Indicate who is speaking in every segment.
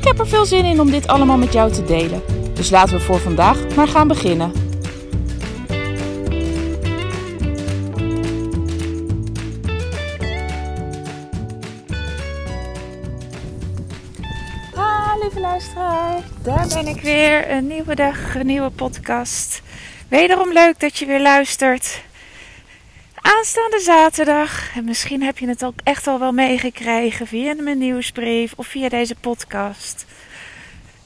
Speaker 1: Ik heb er veel zin in om dit allemaal met jou te delen. Dus laten we voor vandaag maar gaan beginnen. Lieve luisteraar, daar ben ik weer. Een nieuwe dag, een nieuwe podcast. Wederom leuk dat je weer luistert. Aanstaande zaterdag, en misschien heb je het ook echt al wel meegekregen via mijn nieuwsbrief of via deze podcast.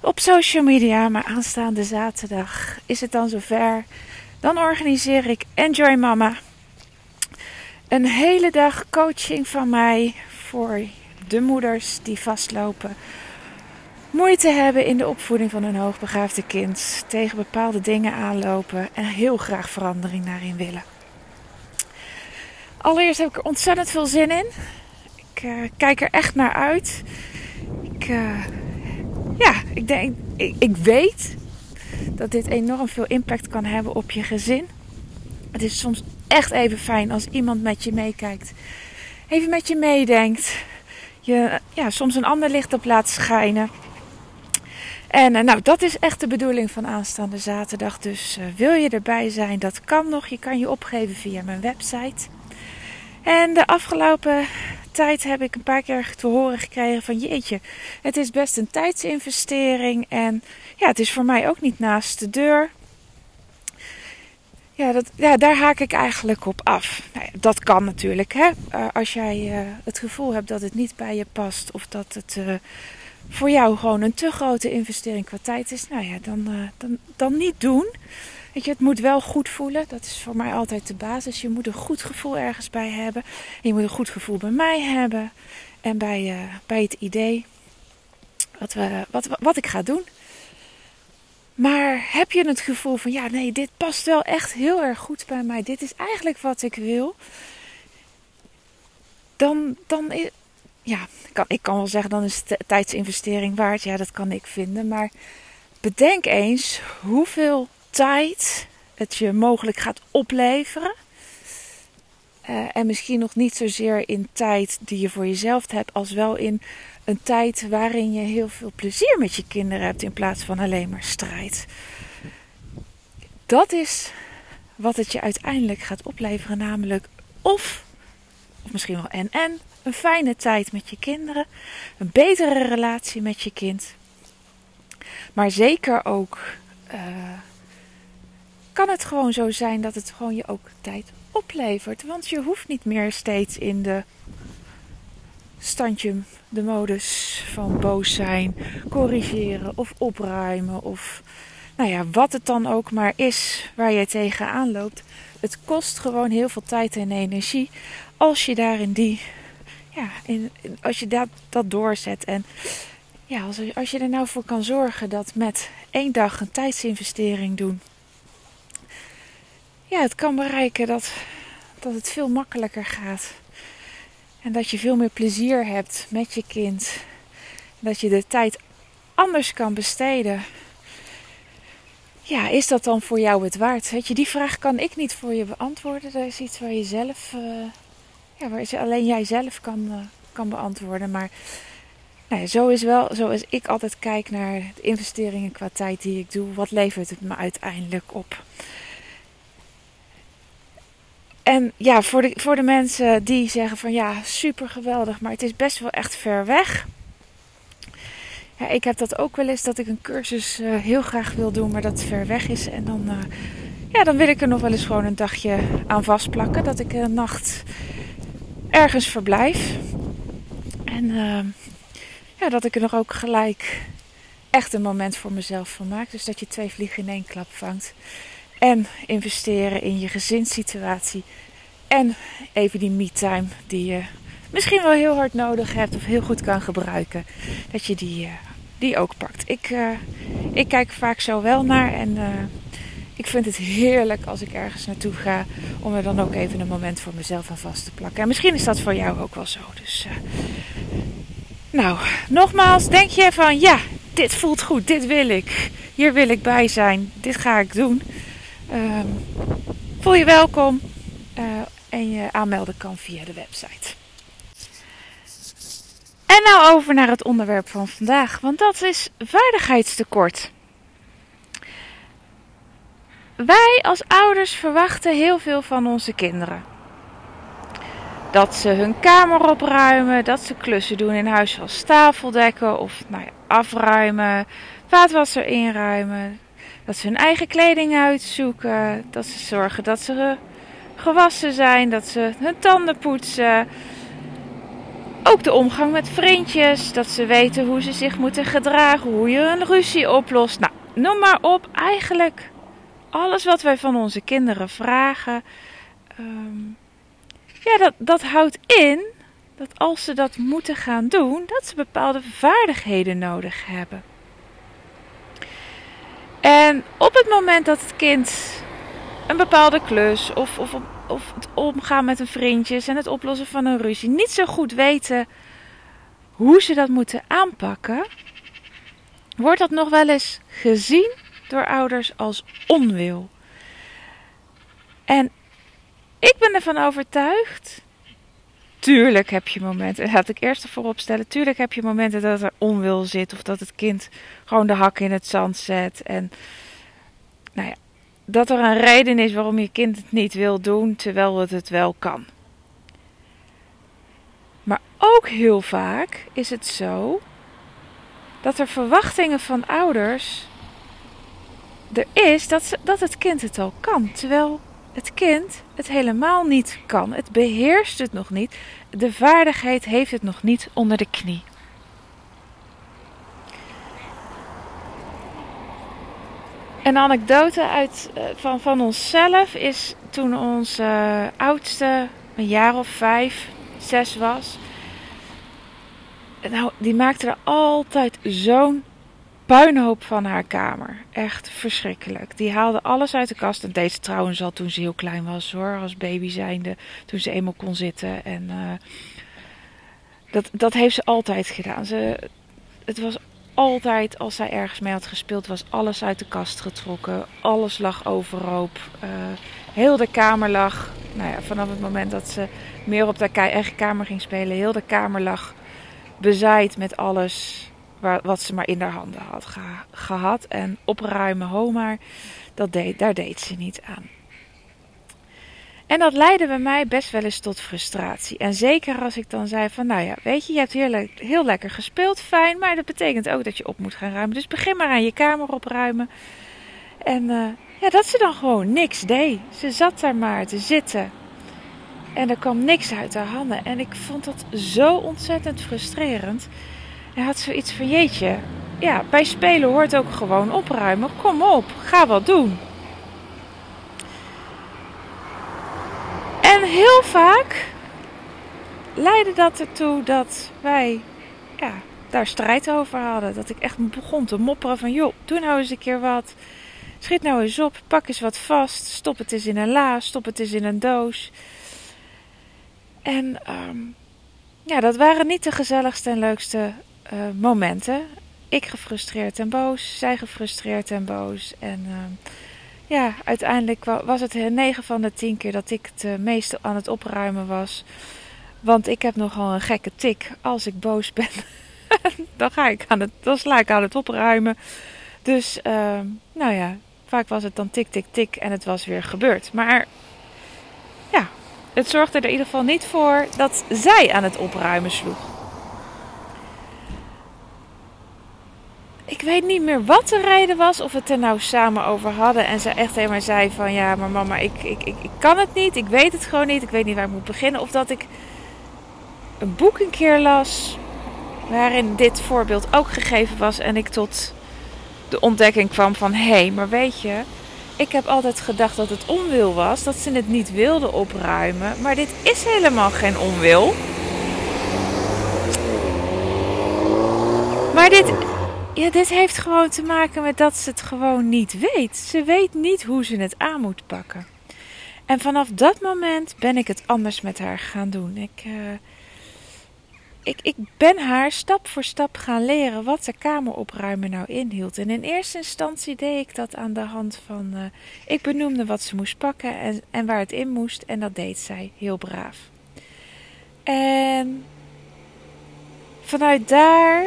Speaker 1: Op social media, maar aanstaande zaterdag is het dan zover. Dan organiseer ik Enjoy Mama. Een hele dag coaching van mij voor de moeders die vastlopen. Moeite hebben in de opvoeding van hun hoogbegaafde kind. Tegen bepaalde dingen aanlopen en heel graag verandering daarin willen. Allereerst heb ik er ontzettend veel zin in. Ik uh, kijk er echt naar uit. Ik, uh, ja, ik, denk, ik, ik weet dat dit enorm veel impact kan hebben op je gezin. Het is soms echt even fijn als iemand met je meekijkt. Even met je meedenkt. Je ja, soms een ander licht op laat schijnen. En uh, nou, dat is echt de bedoeling van aanstaande zaterdag. Dus wil je erbij zijn, dat kan nog. Je kan je opgeven via mijn website. En de afgelopen tijd heb ik een paar keer te horen gekregen van jeetje, het is best een tijdsinvestering en ja, het is voor mij ook niet naast de deur. Ja, dat, ja daar haak ik eigenlijk op af. Nou dat kan natuurlijk. Hè? Uh, als jij uh, het gevoel hebt dat het niet bij je past of dat het uh, voor jou gewoon een te grote investering qua tijd is, nou ja, dan, dan, dan niet doen. Weet je, het moet wel goed voelen. Dat is voor mij altijd de basis. Je moet een goed gevoel ergens bij hebben. En je moet een goed gevoel bij mij hebben. En bij, uh, bij het idee wat, we, wat, wat ik ga doen. Maar heb je het gevoel van ja, nee, dit past wel echt heel erg goed bij mij. Dit is eigenlijk wat ik wil. Dan, dan ja, kan, ik kan wel zeggen, dan is het tijdsinvestering waard. Ja, dat kan ik vinden. Maar bedenk eens hoeveel tijd het je mogelijk gaat opleveren. Uh, en misschien nog niet zozeer in tijd die je voor jezelf hebt, als wel in een tijd waarin je heel veel plezier met je kinderen hebt in plaats van alleen maar strijd. Dat is wat het je uiteindelijk gaat opleveren, namelijk of, of misschien wel en en, een fijne tijd met je kinderen, een betere relatie met je kind, maar zeker ook. Uh, kan het gewoon zo zijn dat het gewoon je ook tijd oplevert. Want je hoeft niet meer steeds in de standje, de modus van boos zijn, corrigeren of opruimen of nou ja, wat het dan ook maar is waar je tegenaan loopt. Het kost gewoon heel veel tijd en energie als je daarin die, ja, in, als je dat, dat doorzet. En ja, als, als je er nou voor kan zorgen dat met één dag een tijdsinvestering doen ja, het kan bereiken dat, dat het veel makkelijker gaat. En dat je veel meer plezier hebt met je kind. Dat je de tijd anders kan besteden. Ja, is dat dan voor jou het waard? Weet je, die vraag kan ik niet voor je beantwoorden. Dat is iets waar je zelf, uh, ja, waar alleen jij zelf kan, uh, kan beantwoorden. Maar nou ja, zo is wel, zoals ik altijd kijk naar de investeringen qua tijd die ik doe. Wat levert het me uiteindelijk op? En ja, voor de, voor de mensen die zeggen van ja, super geweldig, maar het is best wel echt ver weg. Ja, ik heb dat ook wel eens dat ik een cursus uh, heel graag wil doen, maar dat ver weg is. En dan, uh, ja, dan wil ik er nog wel eens gewoon een dagje aan vastplakken. Dat ik een nacht ergens verblijf. En uh, ja, dat ik er nog ook gelijk echt een moment voor mezelf van maak. Dus dat je twee vliegen in één klap vangt. En investeren in je gezinssituatie. En even die me-time die je misschien wel heel hard nodig hebt of heel goed kan gebruiken, dat je die, uh, die ook pakt. Ik, uh, ik kijk vaak zo wel naar en ik vind het heerlijk als ik ergens naartoe ga om er dan ook even een moment voor mezelf aan vast te plakken. En misschien is dat voor jou ook wel zo. Dus, nou, nogmaals, denk je van ja, dit voelt goed, dit wil ik, hier wil ik bij zijn, dit ga ik doen. Ehm, voel je welkom uh, en je aanmelden kan via de website. En nou over naar het onderwerp van vandaag, want dat is vaardigheidstekort. Wij als ouders verwachten heel veel van onze kinderen. Dat ze hun kamer opruimen, dat ze klussen doen in huis zoals tafel dekken of nou ja, afruimen, vaatwasser inruimen, dat ze hun eigen kleding uitzoeken. Dat ze zorgen dat ze gewassen zijn. Dat ze hun tanden poetsen. Ook de omgang met vriendjes. Dat ze weten hoe ze zich moeten gedragen. Hoe je een ruzie oplost. Nou, noem maar op. Eigenlijk alles wat wij van onze kinderen vragen. Ehm, ja, dat, dat houdt in dat als ze dat moeten gaan doen, dat ze bepaalde vaardigheden nodig hebben. En op het moment dat het kind een bepaalde klus of, of, of het omgaan met een vriendjes en het oplossen van een ruzie niet zo goed weten hoe ze dat moeten aanpakken, wordt dat nog wel eens gezien door ouders als onwil. En ik ben ervan overtuigd Tuurlijk heb je momenten, laat ik eerst ervoor opstellen. Tuurlijk heb je momenten dat er onwil zit. Of dat het kind gewoon de hak in het zand zet. En nou ja, dat er een reden is waarom je kind het niet wil doen, terwijl het het wel kan. Maar ook heel vaak is het zo dat er verwachtingen van ouders er is dat, ze, dat het kind het al kan. Terwijl het kind het helemaal niet kan. Het beheerst het nog niet. De vaardigheid heeft het nog niet onder de knie. Een anekdote uit, eh, van, van onszelf is toen onze uh, oudste een jaar of vijf, zes was. Nou, die maakte er altijd zo'n puinhoop van haar kamer. Echt verschrikkelijk. Die haalde alles uit de kast. En deed ze trouwens al toen ze heel klein was hoor. Als baby zijnde. Toen ze eenmaal kon zitten. En uh, dat, dat heeft ze altijd gedaan. Ze, het was altijd, als zij ergens mee had gespeeld, was alles uit de kast getrokken. Alles lag overhoop. Uh, heel de kamer lag. Nou ja, vanaf het moment dat ze meer op haar eigen kamer ging spelen. Heel de kamer lag bezaaid met alles wat ze maar in haar handen had gehad. En opruimen, homa, dat deed, daar deed ze niet aan. En dat leidde bij mij best wel eens tot frustratie. En zeker als ik dan zei van, nou ja, weet je, je hebt heel, heel lekker gespeeld, fijn, maar dat betekent ook dat je op moet gaan ruimen. Dus begin maar aan je kamer opruimen. En uh, ja, dat ze dan gewoon niks deed. Ze zat daar maar te zitten. En er kwam niks uit haar handen. En ik vond dat zo ontzettend frustrerend. Hij had zoiets van, jeetje, ja, bij spelen hoort ook gewoon opruimen. Kom op, ga wat doen. En heel vaak leidde dat ertoe dat wij ja, daar strijd over hadden. Dat ik echt begon te mopperen van, joh, doe nou eens een keer wat. Schiet nou eens op, pak eens wat vast. Stop het eens in een la, stop het eens in een doos. En um, ja, dat waren niet de gezelligste en leukste uh, momenten. Ik gefrustreerd en boos, zij gefrustreerd en boos. En uh, ja, uiteindelijk was het 9 van de 10 keer dat ik het uh, meeste aan het opruimen was. Want ik heb nogal een gekke tik. Als ik boos ben, dan, ga ik aan het, dan sla ik aan het opruimen. Dus ehm, nou ja, vaak was het dan tik, tik, tik en het was weer gebeurd. Maar ja, het zorgde er in ieder geval niet voor dat zij aan het opruimen sloeg. ik weet niet meer wat de reden was. Of we het er nou samen over hadden. En ze echt helemaal zei van ja, maar mama, ik, ik, ik, ik, kan het niet. Ik weet het gewoon niet. Ik weet niet waar ik moet beginnen. Of dat ik een boek een keer las. Waarin dit voorbeeld ook gegeven was. En ik tot de ontdekking kwam van hé, hey, maar weet je. Ik heb altijd gedacht dat het onwil was. Dat ze het niet wilden opruimen. Maar dit is helemaal geen onwil. Maar dit ja, dit heeft gewoon te maken met dat ze het gewoon niet weet. Ze weet niet hoe ze het aan moet pakken. En vanaf dat moment ben ik het anders met haar gaan doen. Ik, uh, ik, ik ben haar stap voor stap gaan leren wat de kamer opruimen nou inhield. En in eerste instantie deed ik dat aan de hand van. Uh, ik benoemde wat ze moest pakken en, en waar het in moest. En dat deed zij heel braaf. En vanuit daar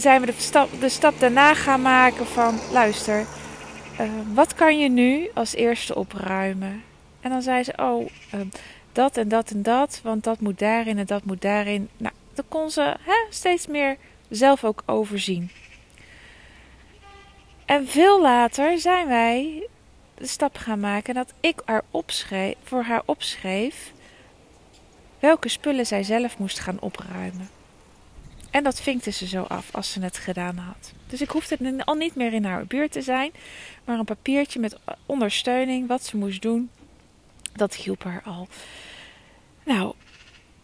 Speaker 1: zijn we de stap, de stap daarna gaan maken van: luister, uh, wat kan je nu als eerste opruimen? En dan zei ze: Oh, uh, dat en dat en dat, want dat moet daarin en dat moet daarin. Nou, dan kon ze hè, steeds meer zelf ook overzien. En veel later zijn wij de stap gaan maken dat ik haar opschreef, voor haar opschreef welke spullen zij zelf moest gaan opruimen. En dat vinkte ze zo af als ze het gedaan had. Dus ik hoefde al niet meer in haar buurt te zijn, maar een papiertje met ondersteuning, wat ze moest doen, dat hielp haar al. Nou,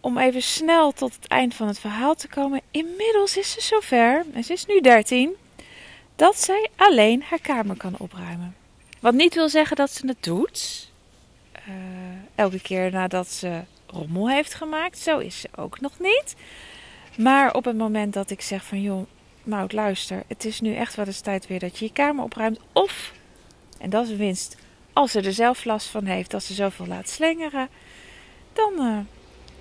Speaker 1: om even snel tot het eind van het verhaal te komen. Inmiddels is ze zover, en ze is nu 13, dat zij alleen haar kamer kan opruimen. Wat niet wil zeggen dat ze het doet. Uh, elke keer nadat ze rommel heeft gemaakt. Zo is ze ook nog niet. Maar op het moment dat ik zeg van joh, Mout, luister, het is nu echt wel eens tijd weer dat je je kamer opruimt. Of, en dat is een winst, als ze er zelf last van heeft, dat ze zoveel laat slingeren, dan, uh,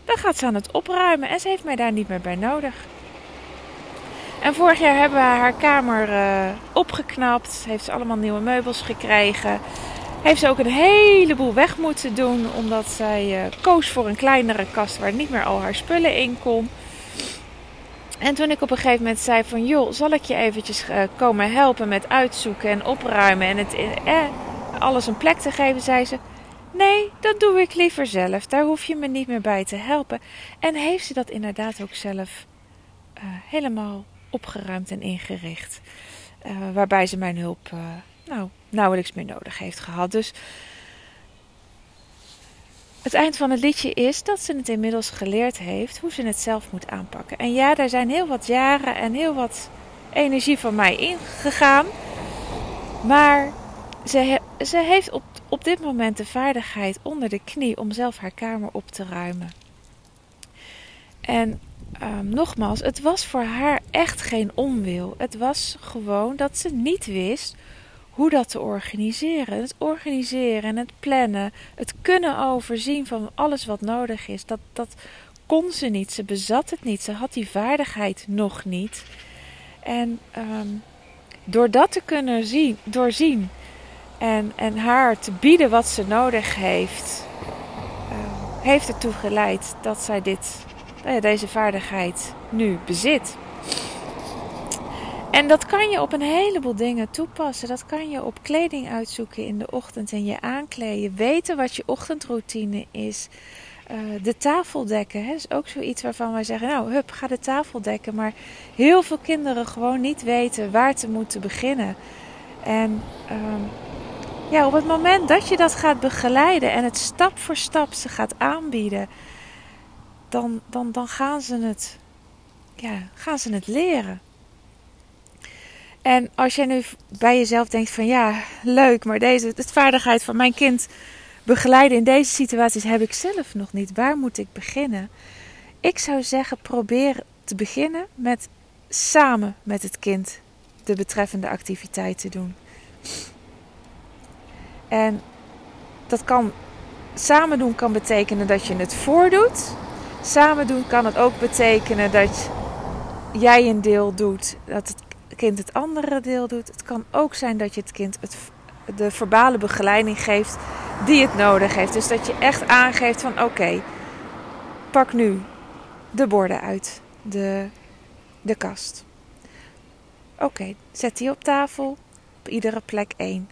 Speaker 1: dan gaat ze aan het opruimen en ze heeft mij daar niet meer bij nodig. En vorig jaar hebben we haar kamer uh, opgeknapt, heeft ze allemaal nieuwe meubels gekregen. Heeft ze ook een heleboel weg moeten doen, omdat zij uh, koos voor een kleinere kast waar niet meer al haar spullen in kon. En toen ik op een gegeven moment zei van joh, zal ik je eventjes uh, komen helpen met uitzoeken en opruimen en het, eh, alles een plek te geven, zei ze. Nee, dat doe ik liever zelf. Daar hoef je me niet meer bij te helpen. En heeft ze dat inderdaad ook zelf uh, helemaal opgeruimd en ingericht. Uh, waarbij ze mijn hulp nou, nauwelijks meer nodig heeft gehad. Dus het eind van het liedje is dat ze het inmiddels geleerd heeft hoe ze het zelf moet aanpakken. En ja, daar zijn heel wat jaren en heel wat energie van mij ingegaan. Maar ze, ze heeft op, op dit moment de vaardigheid onder de knie om zelf haar kamer op te ruimen. En um, nogmaals, het was voor haar echt geen onwil. Het was gewoon dat ze niet wist hoe dat te organiseren. Het organiseren en het plannen, het kunnen overzien van alles wat nodig is, dat, dat kon ze niet. Ze bezat het niet. Ze had die vaardigheid nog niet. En um, door dat te kunnen zien, doorzien en, en haar te bieden wat ze nodig heeft, uh, heeft ertoe geleid dat zij dit, uh, deze vaardigheid nu bezit. En dat kan je op een heleboel dingen toepassen. Dat kan je op kleding uitzoeken in de ochtend en je aankleden. Weten wat je ochtendroutine is. Uh, de tafel dekken hè, is ook zoiets waarvan wij zeggen: Nou, hup, ga de tafel dekken. Maar heel veel kinderen gewoon niet weten waar te moeten beginnen. En um, ja, op het moment dat je dat gaat begeleiden en het stap voor stap ze gaat aanbieden, dan, dan, dan gaan, ze het, ja, gaan ze het leren. En als jij nu bij jezelf denkt van ja, leuk, maar deze de vaardigheid van mijn kind begeleiden in deze situaties heb ik zelf nog niet. Waar moet ik beginnen? Ik zou zeggen, probeer te beginnen met samen met het kind de betreffende activiteit te doen. En dat kan samen doen kan betekenen dat je het voordoet. Samen doen kan het ook betekenen dat jij een deel doet, dat het kind het andere deel doet. Het kan ook zijn dat je het kind het, de verbale begeleiding geeft die het nodig heeft. Dus dat je echt aangeeft van oké, pak nu de borden uit de, de kast. Oké, zet die op tafel, op iedere plek één.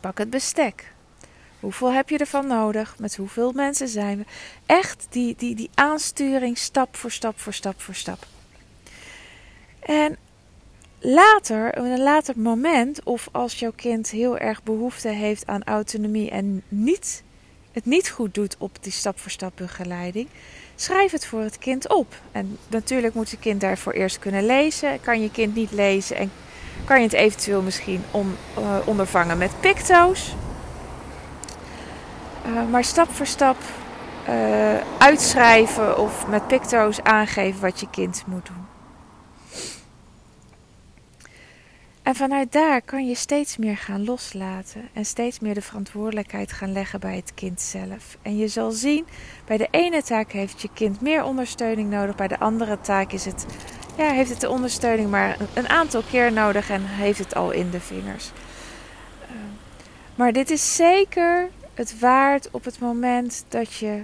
Speaker 1: Pak het bestek. Hoeveel heb je ervan nodig? Met hoeveel mensen zijn we? Echt die, die, die aansturing stap voor stap voor stap voor stap. En later, op een later moment, of als jouw kind heel erg behoefte heeft aan autonomie en niet het niet goed doet op die stap-voor-stap begeleiding, schrijf het voor het kind op. En natuurlijk moet het kind daarvoor eerst kunnen lezen. Kan je kind niet lezen en kan je het eventueel misschien om, uh, ondervangen met picto's. Uh, maar stap voor stap uh, uitschrijven of met picto's aangeven wat je kind moet doen. En vanuit daar kan je steeds meer gaan loslaten en steeds meer de verantwoordelijkheid gaan leggen bij het kind zelf. En je zal zien, bij de ene taak heeft je kind meer ondersteuning nodig, bij de andere taak is het, ja, heeft het de ondersteuning maar een aantal keer nodig en heeft het al in de vingers. Ehm, maar dit is zeker het waard op het moment dat je,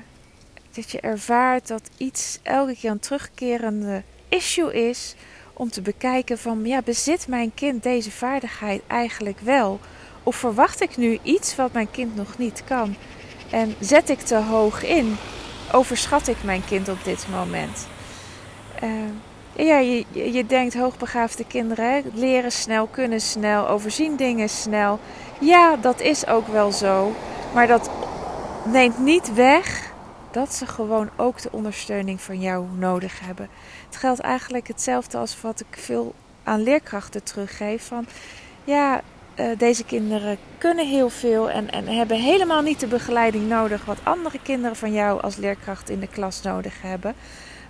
Speaker 1: dat je ervaart dat iets elke keer een terugkerende issue is om te bekijken van ja, bezit mijn kind deze vaardigheid eigenlijk wel? Of verwacht ik nu iets wat mijn kind nog niet kan? En zet ik te hoog in? Overschat ik mijn kind op dit moment? Uh, ja, je, je denkt hoogbegaafde kinderen leren snel, kunnen snel, overzien dingen snel. Ja, dat is ook wel zo. Maar dat neemt niet weg dat ze gewoon ook de ondersteuning van jou nodig hebben. Het geldt eigenlijk hetzelfde als wat ik veel aan leerkrachten teruggeef. Van ja, uh, deze kinderen kunnen heel veel en, en hebben helemaal niet de begeleiding nodig wat andere kinderen van jou als leerkracht in de klas nodig hebben.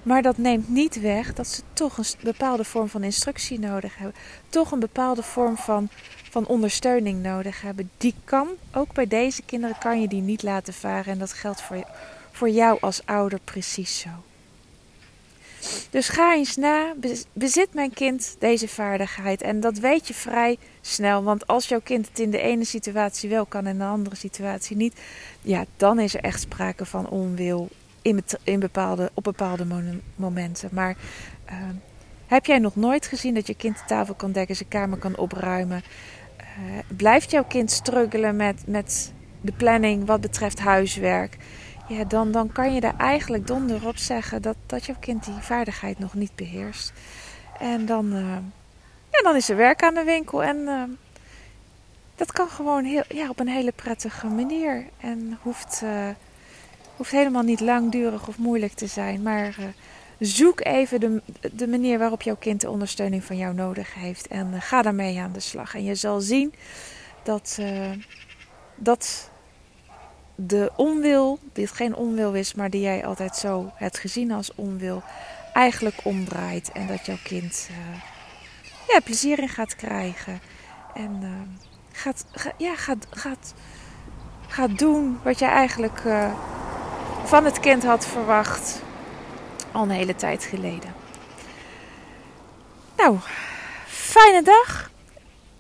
Speaker 1: Maar dat neemt niet weg dat ze toch een bepaalde vorm van instructie nodig hebben. Toch een bepaalde vorm van, van ondersteuning nodig hebben. Die kan, ook bij deze kinderen kan je die niet laten varen. En dat geldt voor, voor jou als ouder precies zo. Dus ga eens na, bezit mijn kind deze vaardigheid? En dat weet je vrij snel, want als jouw kind het in de ene situatie wel kan en in de andere situatie niet, ja, dan is er echt sprake van onwil in, bepaalde, op bepaalde momenten. Maar uh, heb jij nog nooit gezien dat je kind de tafel kan dekken, zijn kamer kan opruimen? Uh, blijft jouw kind struggelen met, met de planning wat betreft huiswerk? Ja, dan, dan kan je daar eigenlijk donder op zeggen dat, dat jouw kind die vaardigheid nog niet beheerst. En dan, uh, ja, dan is er werk aan de winkel. En uh, dat kan gewoon heel, ja, op een hele prettige manier. En hoeft, uh, hoeft helemaal niet langdurig of moeilijk te zijn. Maar zoek even de, de manier waarop jouw kind de ondersteuning van jou nodig heeft. En ga daarmee aan de slag. En je zal zien dat, dat de onwil, die geen onwil is, maar die jij altijd zo hebt gezien als onwil, eigenlijk omdraait. En dat jouw kind uh, ja, plezier in gaat krijgen. En uh, gaat, ja, gaat, gaat, gaat doen wat je eigenlijk uh, van het kind had verwacht al een hele tijd geleden. Nou, fijne dag.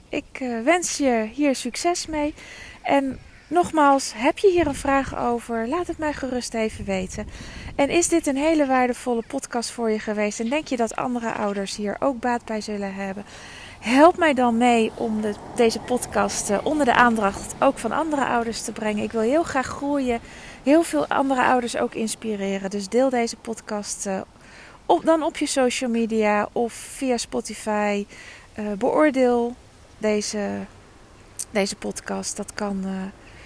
Speaker 1: Ik wens je hier succes mee. En Nogmaals, heb je hier een vraag over? Laat het mij gerust even weten. En is dit een hele waardevolle podcast voor je geweest? En denk je dat andere ouders hier ook baat bij zullen hebben? Help mij dan mee om de, deze podcast uh, onder de aandacht ook van andere ouders te brengen. Ik wil heel graag groeien, heel veel andere ouders ook inspireren. Dus deel deze podcast uh, op, dan op je social media of via Spotify. Uh, beoordeel deze, deze podcast. Dat kan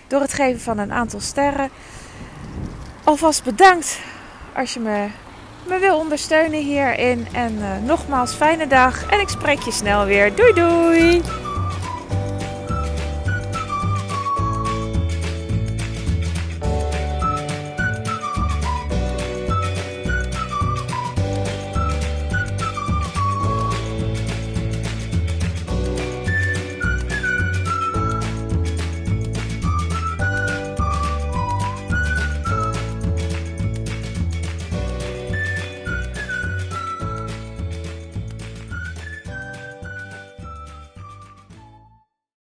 Speaker 1: door het geven van een aantal sterren. Alvast bedankt als je me, me wil ondersteunen hierin. En uh, nogmaals, fijne dag en ik spreek je snel weer. Doei doei!